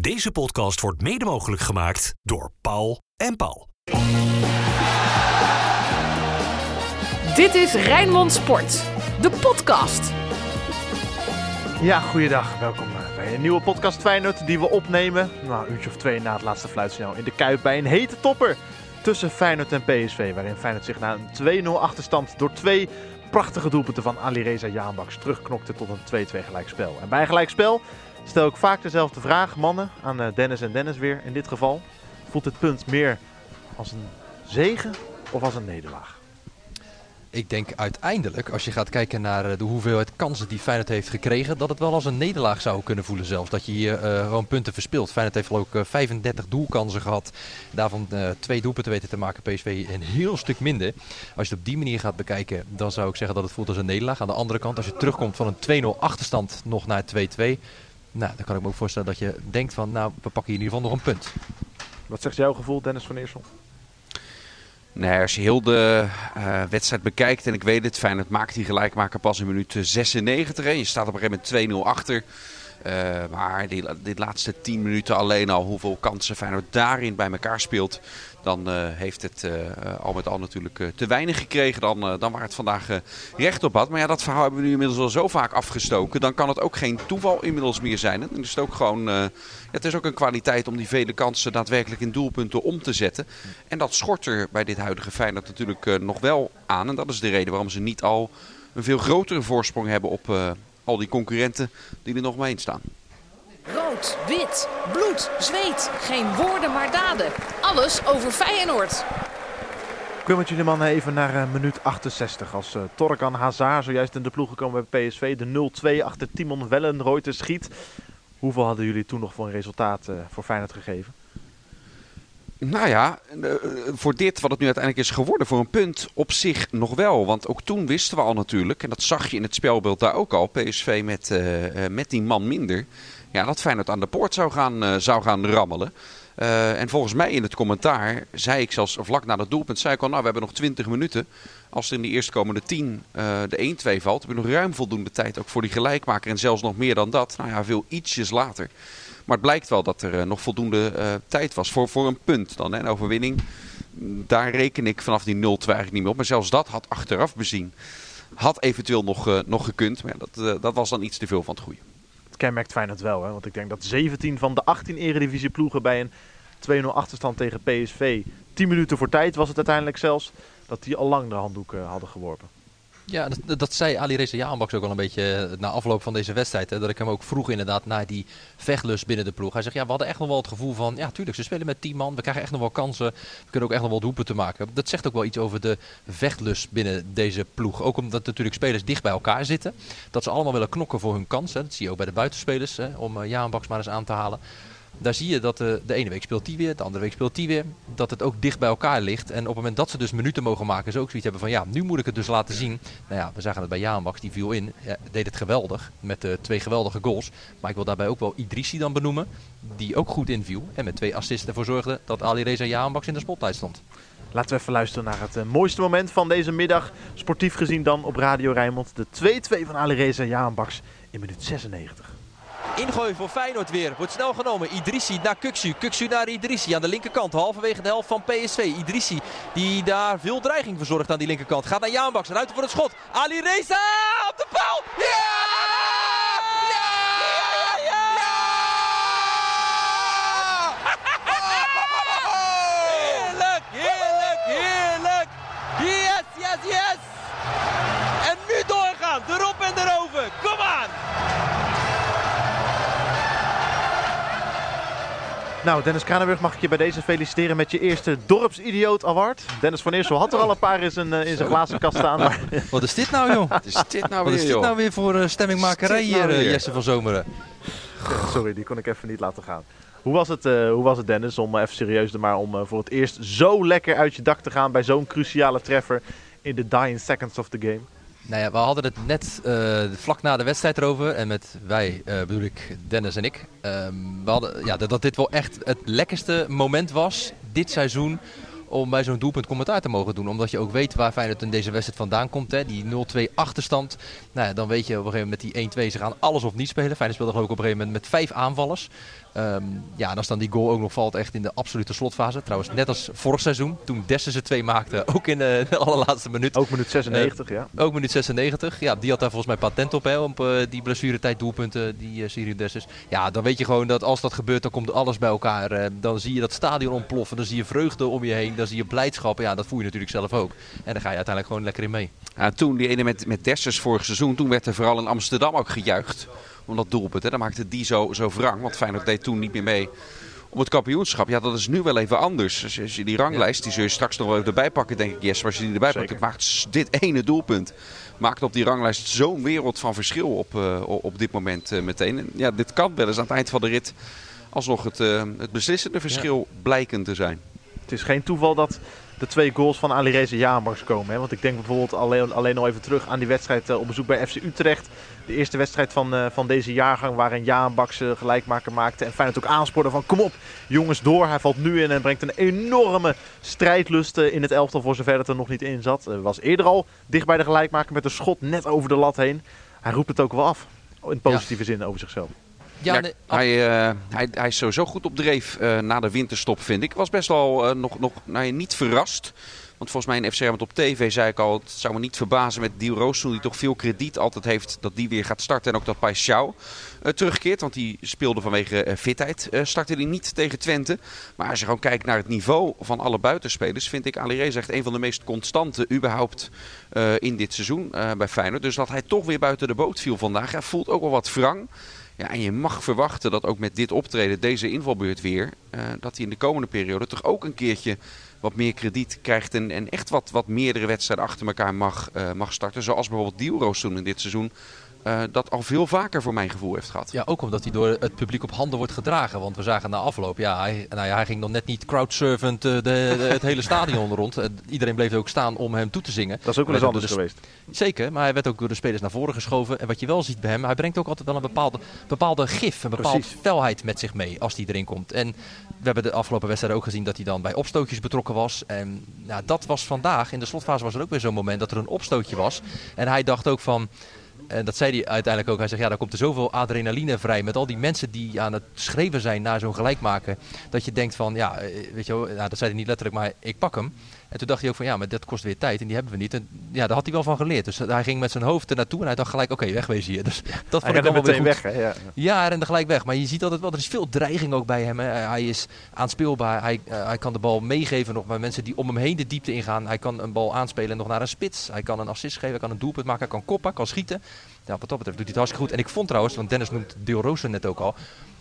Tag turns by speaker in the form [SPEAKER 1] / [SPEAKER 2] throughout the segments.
[SPEAKER 1] Deze podcast wordt mede mogelijk gemaakt door Paul en Paul.
[SPEAKER 2] Dit is Rijnmond Sport, de podcast.
[SPEAKER 3] Ja, goeiedag. Welkom eh, bij een nieuwe podcast Feyenoord die we opnemen. Nou, een uurtje of twee na het laatste fluitsignaal in de Kuip bij een hete topper tussen Feyenoord en PSV. Waarin Feyenoord zich na een 2-0 achterstand door twee prachtige doelpunten van Ali Reza Jaanbaks terugknokte tot een 2-2 gelijkspel. En bij een gelijkspel stel ik vaak dezelfde vraag, mannen, aan eh, Dennis en Dennis weer. In dit geval voelt het punt meer als een zegen of als een nederlaag?
[SPEAKER 4] Ik denk uiteindelijk, als je gaat kijken naar eh, de hoeveelheid kansen die Feyenoord heeft gekregen, dat het wel als een nederlaag zou kunnen voelen zelfs. Dat je hier uh, gewoon punten verspeelt. Feyenoord heeft ik 35 doelkansen gehad. Daarvan uh, twee doelpunten weten te maken. PSV een heel stuk minder. Als je het op die manier gaat bekijken, dan zou ik zeggen dat het voelt als een nederlaag. Aan de andere kant, als je terugkomt van een 2-0 achterstand nog naar 2-2. Nou, dan kan ik me ook voorstellen dat je denkt van, nou, we pakken hier in ieder geval nog een punt.
[SPEAKER 3] Wat zegt jouw gevoel, Dennis van Eersel?
[SPEAKER 5] Nee, als je heel de uh, wedstrijd bekijkt, en ik weet het, Feyenoord maakt die gelijkmaker pas in minuut 96. Hè. Je staat op een gegeven moment 2-0 achter. Uh, maar dit laatste 10 minuten alleen al, hoeveel kansen Feyenoord daarin bij elkaar speelt, dan uh, heeft het uh, al met al natuurlijk te weinig gekregen dan, dan waar het vandaag recht op had. Maar ja, dat verhaal hebben we nu inmiddels al zo vaak afgestoken. Dan kan het ook geen toeval inmiddels meer zijn. En is het ook gewoon, ja, het is ook een kwaliteit om die vele kansen daadwerkelijk in doelpunten om te zetten. En dat schort er bij dit huidige Feyenoord natuurlijk nog wel aan. En dat is de reden waarom ze niet al een veel grotere voorsprong hebben op al die concurrenten die er nog mee in staan.
[SPEAKER 2] Rood, wit, bloed, zweet. Geen woorden maar daden. Alles over Feyenoord.
[SPEAKER 3] Ik wil met jullie mannen even naar uh, minuut 68. Als uh, Torkan Hazard zojuist in de ploeg gekomen bij PSV. De 0-2 achter Timon Wellenreuter schiet. Hoeveel hadden jullie toen nog voor een resultaat uh, voor Feyenoord gegeven?
[SPEAKER 5] Nou ja, voor dit wat het nu uiteindelijk is geworden, voor een punt op zich nog wel. Want ook toen wisten we al natuurlijk, en dat zag je in het spelbeeld daar ook al, PSV met, uh, met die man minder. Ja, dat Feyenoord aan de poort zou gaan, uh, zou gaan rammelen. En volgens mij in het commentaar zei ik zelfs vlak na dat doelpunt, zei ik al, nou we hebben nog 20 minuten. Als er in die eerstkomende 10 de 1-2 valt, heb je nog ruim voldoende tijd ook voor die gelijkmaker. En zelfs nog meer dan dat, nou ja, veel ietsjes later. Maar het blijkt wel dat er uh, nog voldoende uh, tijd was voor, voor een punt dan. Hè, een overwinning. Daar reken ik vanaf die 0-2 eigenlijk niet meer op. Maar zelfs dat had achteraf bezien. Had eventueel nog, uh, nog gekund. Maar dat, dat was dan iets te veel van het goede.
[SPEAKER 3] Het kenmerkt Feyenoord wel. Hè? Want ik denk dat 17 van de 18 eredivisie ploegen bij een 2-0 achterstand tegen PSV. 10 minuten voor tijd was het uiteindelijk zelfs. Dat die al lang de handdoek hadden geworpen.
[SPEAKER 4] Ja, dat, dat zei Ali Reza Jaanbaks ook al een beetje na afloop van deze wedstrijd. Hè, dat ik hem ook vroeg inderdaad naar die vechtlust binnen de ploeg. Hij zegt, ja, we hadden echt nog wel het gevoel van... Ja, tuurlijk, ze spelen met 10 man. We krijgen echt nog wel kansen. We kunnen ook echt nog wel doelpunten maken. Dat zegt ook wel iets over de vechtlust binnen deze ploeg. Ook omdat natuurlijk spelers dicht bij elkaar zitten. Dat ze allemaal willen knokken voor hun kans. Hè. Dat zie je ook bij de buitenspelers. Hè, om uh, Jaanbaks maar eens aan te halen daar zie je dat de, de ene week speelt die weer, de andere week speelt die weer. Dat het ook dicht bij elkaar ligt. En op het moment dat ze dus minuten mogen maken, ze ook zoiets hebben van ja, nu moet ik het dus laten zien. Nou ja, we zagen het bij Jaanbaks, die viel in. Ja, deed het geweldig met uh, twee geweldige goals. Maar ik wil daarbij ook wel Idrissi dan benoemen, die ook goed inviel. En met twee assists ervoor zorgde dat Ali Reza Jaanbaks in de spotlight stond.
[SPEAKER 3] Laten we even luisteren naar het uh, mooiste moment van deze middag. Sportief gezien dan op Radio Rijnmond. De 2-2 van Ali Reza Jaanbaks in minuut 96.
[SPEAKER 6] Ingooi voor Feyenoord weer. Wordt snel genomen. Idrissi naar Kuksu. Kuksu naar Idrissi aan de linkerkant. Halverwege de helft van PSV. Idrissi die daar veel dreiging verzorgt aan die linkerkant. Gaat naar Jaanbaks. Ruimte voor het schot. Ali Reza op de paal. Ja!
[SPEAKER 3] Nou, Dennis Kranenburg, mag ik je bij deze feliciteren met je eerste Dorpsidioot Award. Dennis van Eersel had er al een paar in zijn, in zijn glazen kast staan. Maar...
[SPEAKER 4] Wat is dit nou, joh?
[SPEAKER 5] Wat is dit nou
[SPEAKER 4] Wat
[SPEAKER 5] weer,
[SPEAKER 4] is dit nou weer voor uh, stemmingmakerij
[SPEAKER 5] nou
[SPEAKER 4] hier, uh,
[SPEAKER 5] weer?
[SPEAKER 4] Jesse van Zomeren?
[SPEAKER 3] Sorry, die kon ik even niet laten gaan. Hoe was het, uh, hoe was het Dennis, om even serieus maar om uh, voor het eerst zo lekker uit je dak te gaan bij zo'n cruciale treffer in de dying seconds of the game?
[SPEAKER 4] Nou ja, we hadden het net uh, vlak na de wedstrijd erover. En met wij uh, bedoel ik Dennis en ik. Um, we hadden, ja, dat, dat dit wel echt het lekkerste moment was dit seizoen om bij zo'n doelpunt commentaar te mogen doen. Omdat je ook weet waar Feyenoord in deze wedstrijd vandaan komt. Hè. Die 0-2 achterstand. Nou ja, dan weet je op een gegeven moment met die 1-2 ze gaan alles of niet spelen. Feyenoord speelde ik op een gegeven moment met vijf aanvallers. Ehm, ja, en als dan die goal ook nog valt echt in de absolute slotfase. Trouwens, net als vorig seizoen, toen Dessers ze twee maakte, ook in de, de allerlaatste minuut.
[SPEAKER 3] Ook minuut 96, ja.
[SPEAKER 4] Ook minuut 96. Ja, die had daar volgens mij patent op, hè, op uh, die blessuretijd doelpunten, die uh, Sirius Dessers. Ja, dan weet je gewoon dat als dat gebeurt, dan komt alles bij elkaar. Uh, dan zie je dat stadion ontploffen, dan zie je vreugde om je heen, dan zie je blijdschap. Ja, dat voel je natuurlijk zelf ook. En dan ga je uiteindelijk gewoon lekker in mee.
[SPEAKER 5] Ja, toen, die ene met, met Dessers vorig seizoen, toen werd er vooral in Amsterdam ook gejuicht om dat doelpunt. Hè. Dan maakte die zo, zo wrang, want Feyenoord deed toen niet meer mee om het kampioenschap. Ja, dat is nu wel even anders. Als je, die ranglijst, die zul je straks nog wel even erbij pakken, denk ik. Yes, als je die erbij pakt, maakt dit ene doelpunt. Maakt op die ranglijst zo'n wereld van verschil op, uh, op dit moment uh, meteen. En ja, dit kan wel eens aan het eind van de rit alsnog het, uh, het beslissende verschil ja. blijken te zijn.
[SPEAKER 3] Het is geen toeval dat de twee goals van Ali Reza Jaanbaks komen. Hè? Want ik denk bijvoorbeeld alleen, alleen nog even terug aan die wedstrijd op bezoek bij FC Utrecht. De eerste wedstrijd van, uh, van deze jaargang waarin Jaanbaks uh, gelijkmaker maakte. En Feyenoord ook aanspoorde van kom op jongens door. Hij valt nu in en brengt een enorme strijdlust in het elftal voor zover het er nog niet in zat. was eerder al dicht bij de gelijkmaker met een schot net over de lat heen. Hij roept het ook wel af. In positieve ja. zin over zichzelf.
[SPEAKER 5] Ja, ja nee, hij, uh, hij, hij is sowieso goed op dreef uh, na de winterstop, vind ik. Ik was best wel uh, nog, nog nou, niet verrast. Want volgens mij in FC Rijnmond op tv zei ik al, het zou me niet verbazen met Dio Roosel, die toch veel krediet altijd heeft dat die weer gaat starten. En ook dat Paixão uh, terugkeert, want die speelde vanwege uh, fitheid. Uh, startte hij niet tegen Twente. Maar als je gewoon kijkt naar het niveau van alle buitenspelers, vind ik Ali Reza echt een van de meest constante überhaupt in dit seizoen bij Feyenoord. Dus dat hij toch weer buiten de boot viel vandaag, hij voelt ook wel wat wrang. Ja, en je mag verwachten dat ook met dit optreden, deze invalbeurt weer, dat hij in de komende periode toch ook een keertje wat meer krediet krijgt en, en echt wat, wat meerdere wedstrijden achter elkaar mag, uh, mag starten. Zoals bijvoorbeeld Dielroos toen in dit seizoen. Uh, dat al veel vaker voor mijn gevoel heeft gehad.
[SPEAKER 4] Ja, ook omdat hij door het publiek op handen wordt gedragen. Want we zagen na afloop, ja, hij, nou ja, hij ging nog net niet crowdservant uh, de, de, het hele stadion rond. Uh, iedereen bleef ook staan om hem toe te zingen.
[SPEAKER 3] Dat is ook wel eens anders de, geweest.
[SPEAKER 4] Zeker, maar hij werd ook door de spelers naar voren geschoven. En wat je wel ziet bij hem, hij brengt ook altijd wel een bepaalde, bepaalde gif, een bepaalde Precies. felheid met zich mee als hij erin komt. En we hebben de afgelopen wedstrijden ook gezien dat hij dan bij opstootjes betrokken was. En nou, dat was vandaag, in de slotfase was er ook weer zo'n moment dat er een opstootje was. En hij dacht ook van... En dat zei hij uiteindelijk ook. Hij zegt, ja, daar komt er zoveel adrenaline vrij. Met al die mensen die aan het schreven zijn naar zo'n gelijkmaken. Dat je denkt van, ja, weet je wel, nou, dat zei hij niet letterlijk, maar ik pak hem. En toen dacht hij ook van, ja, maar dat kost weer tijd en die hebben we niet. En ja, daar had hij wel van geleerd. Dus hij ging met zijn hoofd er naartoe en hij dacht gelijk, oké, okay, wegwezen hier. Dus dat
[SPEAKER 3] vond hij ik meteen weg, hè? Ja.
[SPEAKER 4] ja, hij rende gelijk weg. Maar je ziet altijd wel, er is veel dreiging ook bij hem. Hè. Hij is aanspeelbaar. Hij, uh, hij kan de bal meegeven nog bij mensen die om hem heen de diepte ingaan. Hij kan een bal aanspelen nog naar een spits. Hij kan een assist geven, hij kan een doelpunt maken, hij kan koppen, kan schieten. Ja, wat dat betreft doet hij het hartstikke goed. En ik vond trouwens, want Dennis noemt Deel Rooster net ook al.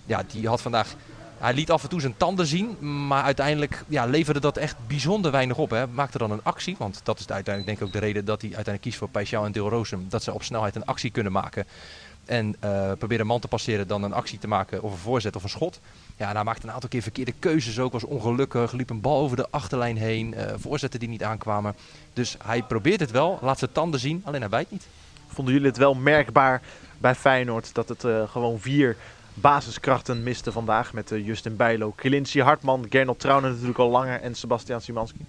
[SPEAKER 4] Ja, die had vandaag hij liet af en toe zijn tanden zien, maar uiteindelijk ja, leverde dat echt bijzonder weinig op. Hè. Maakte dan een actie, want dat is uiteindelijk denk ik ook de reden dat hij uiteindelijk kiest voor Paixão en Deel Roosem. Dat ze op snelheid een actie kunnen maken. En uh, proberen een man te passeren, dan een actie te maken of een voorzet of een schot. Ja, en hij maakte een aantal keer verkeerde keuzes ook, was ongelukkig, liep een bal over de achterlijn heen, uh, voorzetten die niet aankwamen. Dus hij probeert het wel, laat zijn tanden zien, alleen hij bijt niet.
[SPEAKER 3] Vonden jullie het wel merkbaar bij Feyenoord dat het uh, gewoon vier basiskrachten miste vandaag met uh, Justin Bijlo, Kilinci Hartman, Gernot Trauner natuurlijk al langer en Sebastian Simanski?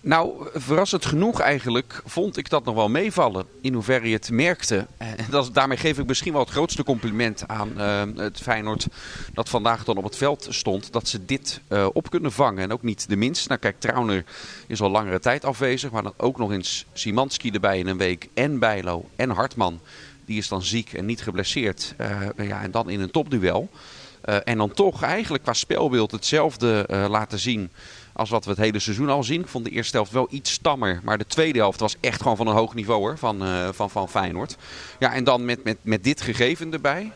[SPEAKER 5] Nou, verrassend genoeg eigenlijk vond ik dat nog wel meevallen. In hoeverre je het merkte. En dat, daarmee geef ik misschien wel het grootste compliment aan uh, het Feyenoord dat vandaag dan op het veld stond. Dat ze dit uh, op kunnen vangen. En ook niet de minst. Nou kijk, Trauner is al langere tijd afwezig. Maar dan ook nog eens Simanski erbij in een week. En Bijlo en Hartman. Die is dan ziek en niet geblesseerd. Ja, en dan in een topduel. En dan toch eigenlijk qua spelbeeld hetzelfde laten zien als wat we het hele seizoen al zien. Ik vond de eerste helft wel iets stammer. Maar de tweede helft was echt gewoon van een hoog niveau hoor, van, uh, van, van Feyenoord. Ja, en dan met, met, met dit gegeven erbij.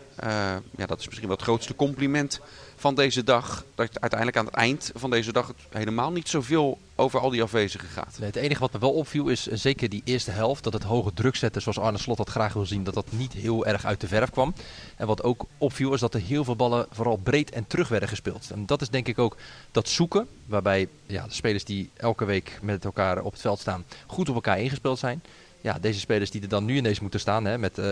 [SPEAKER 5] ja, dat is misschien wel het grootste compliment van deze dag. Dat uiteindelijk aan het eind van deze dag het helemaal niet zoveel over al die afwezigen gaat.
[SPEAKER 4] Het enige wat me wel opviel is uh, zeker die eerste helft. Dat het hoge druk zetten zoals Arne Slot dat graag wil zien. Dat dat niet heel erg uit de verf kwam. En wat ook opviel is dat er heel veel ballen vooral breed en terug werden gespeeld. En dat is denk ik ook dat zoeken. Waarbij ja, de spelers die elke week met elkaar op het veld staan goed op elkaar ingespeeld zijn. Ja, deze spelers die er dan nu ineens moeten staan. Hè, met uh,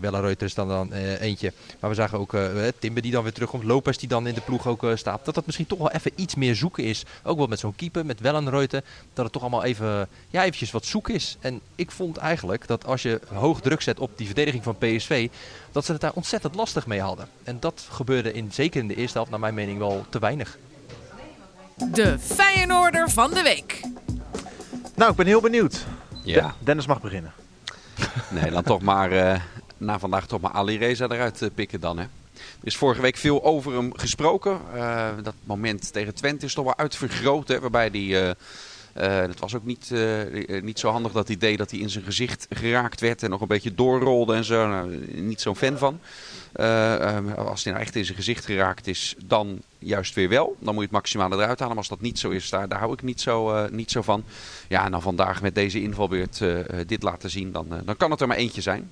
[SPEAKER 4] Wellenreuter is dan, dan uh, eentje. Maar we zagen ook uh, Timber die dan weer terugkomt. Lopez die dan in de ploeg ook staat. Dat dat misschien toch wel even iets meer zoeken is. Ook wel met zo'n keeper, met Wellenreuter. Dat het toch allemaal even, ja, eventjes wat zoek is. En ik vond eigenlijk dat als je hoog druk zet op die verdediging van PSV. Dat ze het daar ontzettend lastig mee hadden. En dat gebeurde in, zeker in de eerste helft naar mijn mening wel te weinig.
[SPEAKER 2] De Feyenoorder van de week.
[SPEAKER 3] Nou, ik ben heel benieuwd.
[SPEAKER 5] Ja.
[SPEAKER 3] Dennis mag beginnen.
[SPEAKER 5] Nee, dan toch maar uh, na vandaag toch maar Ali Reza eruit uh, pikken dan. Hè. Er is vorige week veel over hem gesproken. Uh, dat moment tegen Twente is toch wel uitvergroot. Hè, waarbij die... het was ook niet, niet zo handig dat hij deed dat hij in zijn gezicht geraakt werd en nog een beetje doorrolde en zo. Nou, niet zo'n fan van. Uh, als hij nou echt in zijn gezicht geraakt is, dan juist weer wel. Dan moet je het maximale eruit halen. Maar als dat niet zo is, daar, daar hou ik niet zo, uh, niet zo van. Ja, en dan vandaag met deze invalbeurt uh, dit laten zien, dan, dan kan het er maar eentje zijn.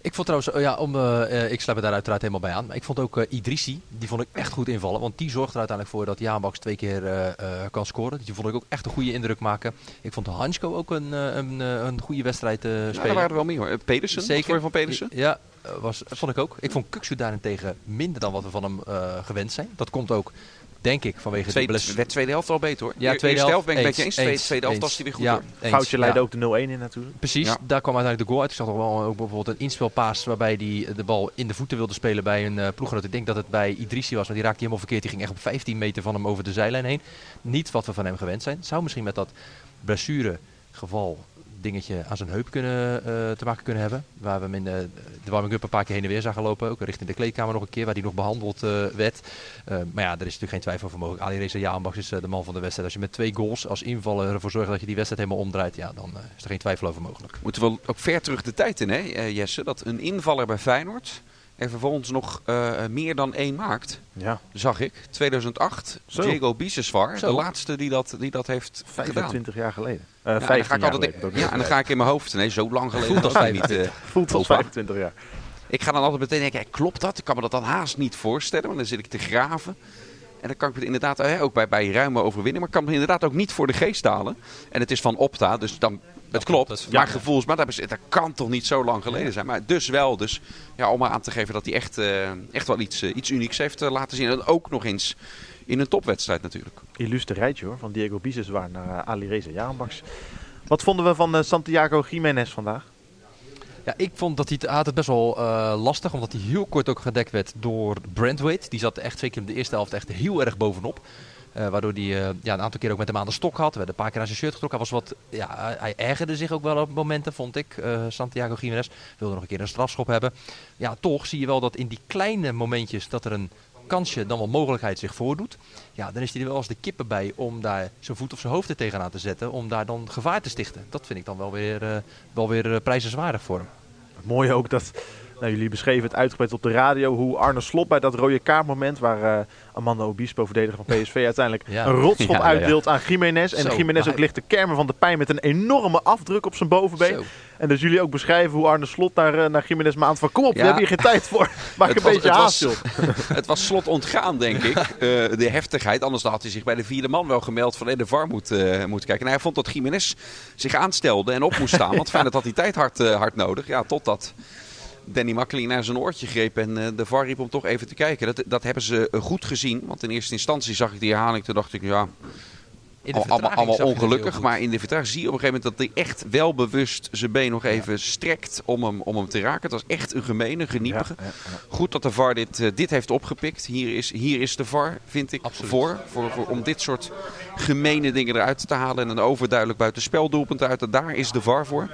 [SPEAKER 4] Ik vond trouwens, ja, om, uh, ik sluit me daar uiteraard helemaal bij aan. Maar ik vond ook uh, Idrissi, die vond ik echt goed invallen. Want die zorgt er uiteindelijk voor dat Jaanbaks twee keer uh, kan scoren. Die vond ik ook echt een goede indruk maken. Ik vond Hansko ook een, een, een goede wedstrijd spelen. Ja,
[SPEAKER 5] er waren er wel meer hoor. Pedersen, Zeker. voor je van Pedersen?
[SPEAKER 4] Ja, was, vond ik ook. Ik vond Kuksu daarentegen minder dan wat we van hem gewend zijn. Dat komt ook Denk ik, vanwege
[SPEAKER 5] Tweede,
[SPEAKER 4] de
[SPEAKER 5] werd tweede helft al beter hoor.
[SPEAKER 4] Ja, tweede helft
[SPEAKER 5] ben ik met je eens. Tweede, tweede helft was hij weer goed
[SPEAKER 3] ja,
[SPEAKER 5] hoor.
[SPEAKER 3] Eens, Foutje leidde ja. ook de 0-1 in natuurlijk.
[SPEAKER 4] Precies, ja. daar kwam uiteindelijk de goal uit. Ik zag nog wel ook bijvoorbeeld een inspelpaas waarbij hij de bal in de voeten wilde spelen bij een uh, ploeggenoot. Ik denk dat het bij Idrissi was, maar die raakte helemaal verkeerd. Die ging echt op 15 meter van hem over de zijlijn heen. Niet wat we van hem gewend zijn. Zou misschien met dat blessure geval dingetje aan zijn heup kunnen, uh, te maken kunnen hebben. Waar we hem in de, de warming-up een paar keer heen en weer zagen lopen. Ook richting de kleedkamer nog een keer, waar die nog behandeld uh, werd. Maar ja, er is natuurlijk geen twijfel over mogelijk. Ali Reza Jaanbach is de man van de wedstrijd. Als je met twee goals als invaller ervoor zorgt dat je die wedstrijd helemaal omdraait, ja, dan is er geen twijfel over mogelijk.
[SPEAKER 5] Moeten we ook ver terug de tijd in, hè, Jesse? Dat een invaller bij Feyenoord er vervolgens nog uh, meer dan één maakt.
[SPEAKER 3] Ja.
[SPEAKER 5] Zag ik. 2008. Zo. Diego Biseswar. De laatste die dat, die dat heeft
[SPEAKER 3] 25
[SPEAKER 5] gedaan.
[SPEAKER 3] jaar geleden. Uh,
[SPEAKER 5] ja,
[SPEAKER 3] 15
[SPEAKER 5] jaar
[SPEAKER 3] geleden.
[SPEAKER 5] Geleden, ja, en dan ga ik in mijn hoofd. Nee, zo lang geleden.
[SPEAKER 4] Voelt als niet. Uh,
[SPEAKER 3] Voelt als 25 jaar.
[SPEAKER 5] Ik ga dan altijd meteen denken, klopt dat? Ik kan me dat dan haast niet voorstellen. Want dan zit ik te graven. En dan kan ik het inderdaad, ook bij, bij ruime overwinning, maar ik kan me inderdaad ook niet voor de geest halen. En het is van Opta, dus dan het klopt, dat, maar ja. gevoels, maar dat, dat, kan toch niet zo lang geleden zijn. Maar dus wel, dus ja, om maar aan te geven dat hij echt, uh, echt wel iets, uh, iets unieks heeft uh, laten zien. En ook nog eens in een topwedstrijd natuurlijk.
[SPEAKER 3] Illustre rijtje hoor, van Diego Biseswar naar Ali Reza Jarenbaks. Wat vonden we van Santiago Jiménez vandaag?
[SPEAKER 4] Ja, ik vond dat hij het, had het best wel uh, lastig, omdat hij heel kort ook gedekt werd door Brandweight. Die zat echt zeker in de eerste helft echt heel erg bovenop. Uh, waardoor hij uh, ja, een aantal keer ook met hem aan de stok had. We een paar keer aan zijn shirt getrokken. Hij, was wat, ja, hij ergerde zich ook wel op momenten, vond ik. Uh, Santiago Jiménez wilde nog een keer een strafschop hebben. Ja, toch zie je wel dat in die kleine momentjes dat er een kansje, dan wel mogelijkheid zich voordoet. Ja, dan is hij er wel als de kippen bij om daar zijn voet of zijn hoofd er tegenaan te zetten. Om daar dan gevaar te stichten. Dat vind ik dan wel weer, wel weer prijzenswaardig voor hem.
[SPEAKER 3] Mooi ook dat nou, jullie beschreven het uitgebreid op de radio hoe Arne Slot bij dat rode kaartmoment waar uh, Amanda Obispo, verdediger van PSV, uiteindelijk ja. een rotschop ja, uitdeelt ja, aan Jiménez. En Jiménez ook ligt te kermen van de pijn met een enorme afdruk op zijn bovenbeen. Zo. En dus jullie ook beschrijven hoe Arne Slot naar, uh, naar Jiménez maand van kom op, we hebben hier geen tijd voor. Maak een was, beetje haast,
[SPEAKER 5] het was Slot ontgaan, denk ik. Uh, de heftigheid. Anders had hij zich bij de vierde man wel gemeld van hey, de VAR moet, uh, moet kijken. En hij vond dat Jiménez zich aanstelde en op moest staan. Want fijn dat had die tijd hard, hard nodig. Ja, totdat Danny Makkely naar zijn oortje greep en uh, de VAR riep om toch even te kijken. Dat, dat hebben ze goed gezien, want in eerste instantie zag ik die herhaling. Toen dacht ik, ja, allemaal, allemaal ongelukkig. Maar in de vertraging zie je op een gegeven moment dat hij echt wel bewust zijn been nog even ja. strekt om hem, om hem te raken. Het was echt een gemene, geniepige. Ja, ja, Goed dat de VAR dit, uh, dit heeft opgepikt. Hier is, hier is de VAR, vind ik, voor, voor, voor. Om dit soort gemene dingen eruit te halen. En een overduidelijk buitenspeldoelpunt uit. Daar is de VAR voor.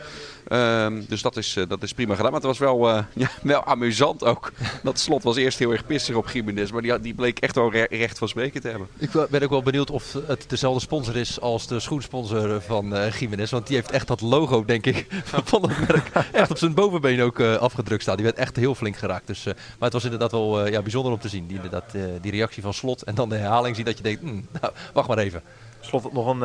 [SPEAKER 5] Um, dus dat is, uh, dat is prima gedaan. Maar het was wel, uh, ja, wel amusant ook. Dat slot was eerst heel erg pissig op Jiménez. Maar die, die bleek echt wel re recht van spreken te hebben.
[SPEAKER 4] Ik ben ook wel benieuwd of het dezelfde sponsor is als de schoensponsor van uh, Jiménez. Want die heeft echt dat logo, denk ik, van het merk echt op zijn bovenbeen ook afgedrukt staan. Die werd echt heel flink geraakt. Dus, maar het was inderdaad wel ja, bijzonder om te zien. Die, inderdaad, die reactie van slot. En dan de herhaling zien dat je denkt, mm, nou, wacht maar even.
[SPEAKER 3] Slot nog een,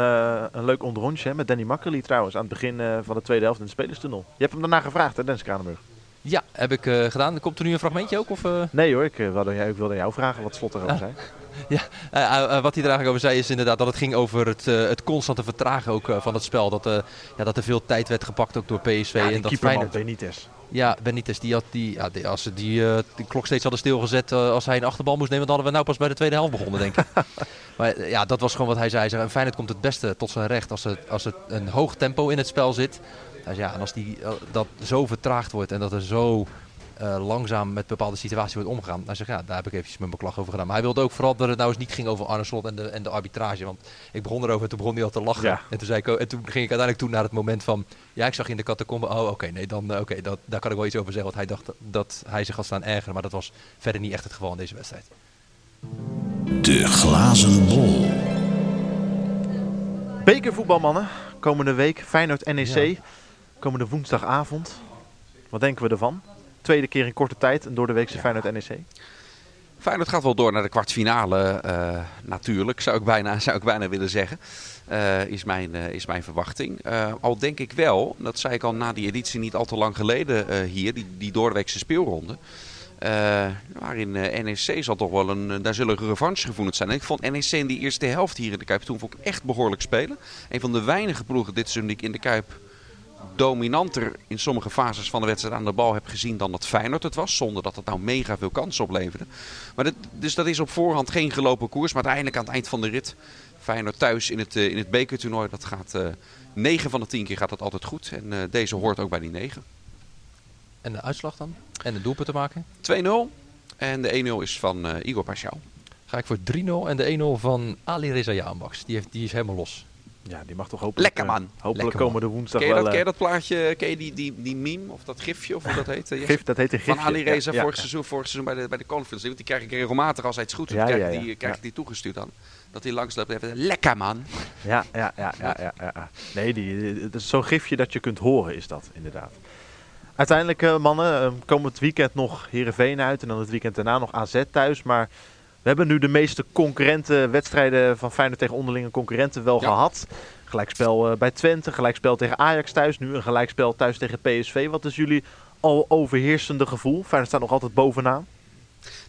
[SPEAKER 3] een leuk onderrondje met Danny Makkely trouwens aan het begin van de tweede helft in de spelerstunnel. Je hebt hem daarna gevraagd hè Dennis Kranenburg?
[SPEAKER 4] Ja, heb ik eh, gedaan. Komt er nu een fragmentje ook? Of, eh?
[SPEAKER 3] Nee hoor, ik, eh, wilde, jou- ik wilde jou vragen wat Slot erover
[SPEAKER 4] Ah.
[SPEAKER 3] zei.
[SPEAKER 4] Ja, eh, wat hij er eigenlijk over zei is inderdaad dat het ging over het, eh, het constante vertragen ook, van het spel. Dat, ja, dat er veel tijd werd gepakt ook door PSV.
[SPEAKER 3] Ja,
[SPEAKER 4] en dat Feyenoord,
[SPEAKER 3] Benitez.
[SPEAKER 4] ja, Benitez, die had die, ja, die, als ze die, die klok steeds hadden stilgezet als hij een achterbal moest nemen, dan hadden we nou pas bij de tweede helft begonnen, denk ik. maar ja, dat was gewoon wat hij zei. Hij zei, Feyenoord komt het beste tot zijn recht als het, als het een hoog tempo in het spel zit. Zei, ja, en als die, dat zo vertraagd wordt en dat er zo eh, langzaam met bepaalde situaties wordt omgegaan. Hij zegt, ja, daar heb ik eventjes mijn beklag over gedaan. Maar hij wilde ook vooral dat het nou eens niet ging over Arne Slot en de, en de arbitrage. Want ik begon erover en toen begon hij al te lachen.
[SPEAKER 3] Ja.
[SPEAKER 4] En, toen zei ik, en toen ging ik uiteindelijk toe naar het moment van... Ja, ik zag je in de catacombe. Oh, oké, nee, dan, eh, oké, dat, daar kan ik wel iets over zeggen. Want hij dacht dat hij zich had staan ergeren. Maar dat was verder niet echt het geval in deze wedstrijd.
[SPEAKER 7] De glazen bol.
[SPEAKER 3] Bekervoetbalmannen, komende week Feyenoord NEC.
[SPEAKER 4] Ja.
[SPEAKER 3] Komende woensdagavond. Wat denken we ervan? Tweede keer in korte tijd een door de weekse Feyenoord NEC.
[SPEAKER 5] Feyenoord gaat wel door naar de kwartfinale, eh, natuurlijk, zou ik bijna, zou ik bijna willen zeggen. Eh, is, mijn, eh, is mijn verwachting. Al denk ik wel, dat zei ik al na die editie niet al te lang geleden hier, die, die doordeweekse speelronde. waarin NEC zal toch wel een, daar zullen revanchegevoelens zijn. En ik vond NEC in die eerste helft hier in de Kuip toen vond ik echt behoorlijk spelen. Een van de weinige ploegen dit seizoen die ik in de Kuip dominanter in sommige fases van de wedstrijd aan de bal heb gezien dan dat Feyenoord het was. Zonder dat het nou mega veel kansen opleverde. Maar dit, dus dat is op voorhand geen gelopen koers. Maar uiteindelijk aan het eind van de rit. Feyenoord thuis in het, eh, in het bekertoernooi. Dat gaat eh 9 van de 10 keer gaat dat altijd goed. En eh, deze hoort ook bij die 9.
[SPEAKER 4] En de uitslag dan? En de doelpunt te maken?
[SPEAKER 5] 2-0. En de 1-0 is van eh, Igor Paschal.
[SPEAKER 4] Ga ik voor 3-0 en de 1-0 van Ali Reza Jaanbaks. Die, heeft, die is helemaal los.
[SPEAKER 3] Ja, die mag toch hopelijk,
[SPEAKER 5] Lekker, man.
[SPEAKER 3] eh, hopelijk
[SPEAKER 4] Lekker, man.
[SPEAKER 3] komende woensdag
[SPEAKER 5] Ken je,
[SPEAKER 3] wel...
[SPEAKER 5] dat, ken je
[SPEAKER 3] eh,
[SPEAKER 5] dat plaatje, ken je die, die, die meme of dat gifje of hoe dat heet? eh,
[SPEAKER 3] gif, dat heet een
[SPEAKER 5] Van
[SPEAKER 3] gifje.
[SPEAKER 5] Ali Reza
[SPEAKER 3] Ja,
[SPEAKER 5] vorig,
[SPEAKER 3] ja.
[SPEAKER 5] seizoen, vorig seizoen bij de, bij de Conference. Want die krijg ik regelmatig als hij het goed doet.
[SPEAKER 3] Ja,
[SPEAKER 5] krijg,
[SPEAKER 3] ja,
[SPEAKER 5] ik
[SPEAKER 3] ja.
[SPEAKER 5] die, krijg
[SPEAKER 3] Ja.
[SPEAKER 5] ik die toegestuurd dan. Dat hij langsloopt en even lekker man.
[SPEAKER 3] Ja, ja, ja, ja, ja. Nee, die, het is zo'n gifje dat je kunt horen is dat, inderdaad. Uiteindelijk, eh, mannen, eh, komend weekend nog Heerenveen uit en dan het weekend daarna nog AZ thuis. Maar we hebben nu de meeste concurrenten, wedstrijden van Feyenoord tegen onderlinge concurrenten wel
[SPEAKER 5] Ja.
[SPEAKER 3] gehad. Gelijkspel eh, bij Twente, gelijkspel tegen Ajax thuis, nu een gelijkspel thuis tegen PSV. Wat is jullie al overheersende gevoel? Feyenoord staat nog altijd bovenaan.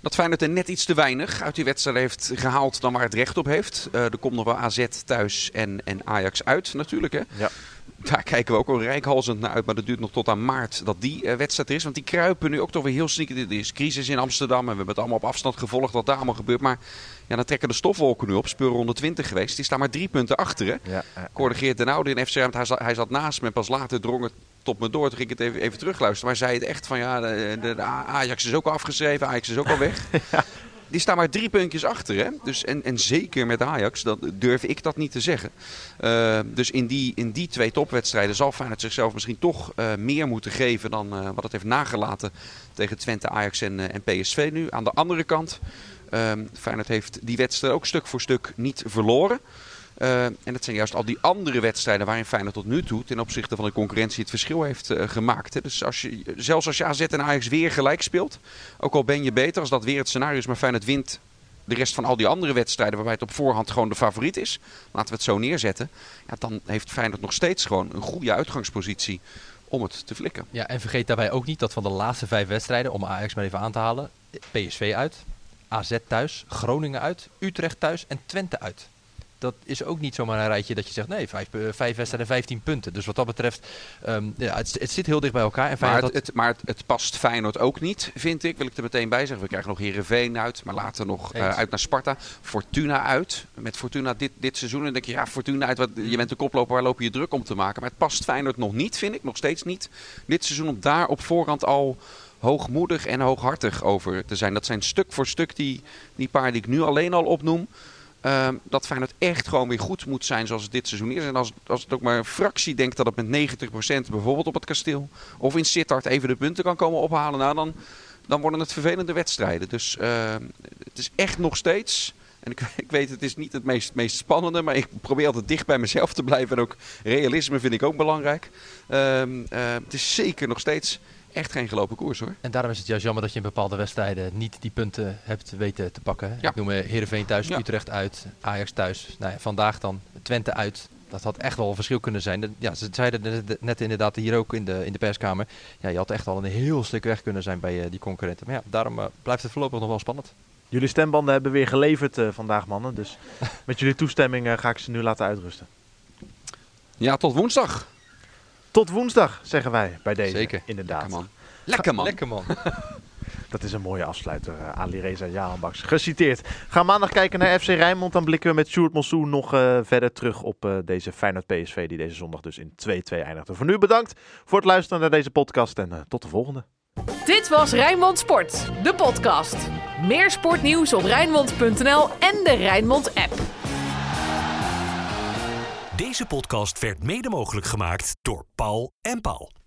[SPEAKER 5] Dat Feyenoord er net iets te weinig uit die wedstrijd heeft gehaald dan waar het recht op heeft. Eh, er komt nog wel AZ thuis en, en Ajax uit natuurlijk. Hè.
[SPEAKER 3] Ja.
[SPEAKER 5] Daar kijken we ook al rijkhalsend naar uit. Maar dat duurt nog tot aan maart dat die eh, wedstrijd er is. Want die kruipen nu ook toch weer heel sneaky. Er is crisis in Amsterdam en we hebben het allemaal op afstand gevolgd wat daar allemaal gebeurt. Maar ja, dan trekken de stofwolken nu op. Speelronde 20 geweest. Die staan maar drie punten achter. Hè.
[SPEAKER 3] Ja, ja.
[SPEAKER 5] Corrigeert Den Oude in FC. Hij zat, hij zat naast me en pas later drong het tot me door. Toen ging ik het even, even terugluisteren. Maar hij zei het echt van ja, de, de, de Ajax is ook al afgeschreven. Ajax is ook al weg. Die staan maar drie puntjes achter. Hè? Dus, en, en zeker met Ajax, dat durf ik dat niet te zeggen. Eh, dus in die, in die twee topwedstrijden zal Feyenoord zichzelf misschien toch eh, meer moeten geven dan eh, wat het heeft nagelaten tegen Twente, Ajax en, en PSV nu. Aan de andere kant, ehm Feyenoord heeft die wedstrijd ook stuk voor stuk niet verloren. Eh, en het zijn juist al die andere wedstrijden waarin Feyenoord tot nu toe ten opzichte van de concurrentie het verschil heeft eh, gemaakt. Hè. Dus als je, zelfs als je AZ en Ajax weer gelijk speelt, ook al ben je beter, als dat weer het scenario is, maar Feyenoord wint de rest van al die andere wedstrijden waarbij het op voorhand gewoon de favoriet is, laten we het zo neerzetten, ja, dan heeft Feyenoord nog steeds gewoon een goede uitgangspositie om het te flikken.
[SPEAKER 4] Ja, en vergeet daarbij ook niet dat van de laatste vijf wedstrijden, om Ajax maar even aan te halen, PSV uit, AZ thuis, Groningen uit, Utrecht thuis en Twente uit. Dat is ook niet zomaar een rijtje dat je zegt, nee, vijf, eh, vijf wedstrijden, 15 punten. Dus wat dat betreft, ehm, ja, het, het zit heel dicht bij elkaar. En
[SPEAKER 5] Maar, het, het, maar het, het past Feyenoord ook niet, vind ik. Wil ik er meteen bij zeggen. We krijgen nog Herenveen uit, maar later nog eh, uit naar Sparta. Fortuna uit. Met Fortuna dit, dit seizoen. En dan denk je, ja, Fortuna uit. Wat, je bent de koploper, waar loop je je druk om te maken? Maar het past Feyenoord nog niet, vind ik. Nog steeds niet. Dit seizoen om daar op voorhand al hoogmoedig en hooghartig over te zijn. Dat zijn stuk voor stuk die, die paar die ik nu alleen al opnoem. Ehm, dat Feyenoord echt gewoon weer goed moet zijn zoals het dit seizoen is. En als, als het ook maar een fractie denkt dat het met 90% bijvoorbeeld op het kasteel of in Sittard even de punten kan komen ophalen, nou dan, dan worden het vervelende wedstrijden. Dus ehm, het is echt nog steeds, en ik, ik weet het is niet het meest, meest spannende, maar ik probeer altijd dicht bij mezelf te blijven. En ook realisme vind ik ook belangrijk. Ehm, eh, het is zeker nog steeds echt geen gelopen koers hoor.
[SPEAKER 4] En daarom is het juist jammer dat je in bepaalde wedstrijden niet die punten hebt weten te pakken.
[SPEAKER 5] Ja.
[SPEAKER 4] Ik noem eh, Heerenveen thuis,
[SPEAKER 5] Ja.
[SPEAKER 4] Utrecht uit, Ajax thuis. Nou ja, vandaag dan Twente uit, dat had echt wel een verschil kunnen zijn. Dat- Ja, ze zeiden net- inderdaad hier ook in de, in de perskamer. Ja, je had echt al een heel stuk weg kunnen zijn bij eh, die concurrenten. Maar ja, daarom eh, blijft het voorlopig nog wel spannend.
[SPEAKER 3] Jullie stembanden hebben weer geleverd vandaag, mannen. Dus met jullie toestemming ga ik ze nu laten uitrusten.
[SPEAKER 5] Ja, tot woensdag.
[SPEAKER 3] Tot woensdag, zeggen wij bij deze.
[SPEAKER 4] Zeker.
[SPEAKER 3] Inderdaad.
[SPEAKER 5] Lekker man. Lekker man.
[SPEAKER 4] Lekker man.
[SPEAKER 3] Dat is een mooie afsluiter, uh, Ali Reza Jahanbaks. Geciteerd. Ga maandag kijken naar FC Rijnmond. Dan blikken we met Sjoerd Monsou nog eh, verder terug op eh, deze Feyenoord PSV... die deze zondag dus in 2-2 eindigde. Voor nu bedankt voor het luisteren naar deze podcast en eh, tot de volgende.
[SPEAKER 2] Dit was Rijnmond Sport, de podcast. Meer sportnieuws op Rijnmond.nl en de Rijnmond app.
[SPEAKER 1] Deze podcast werd mede mogelijk gemaakt door Paul en Paul.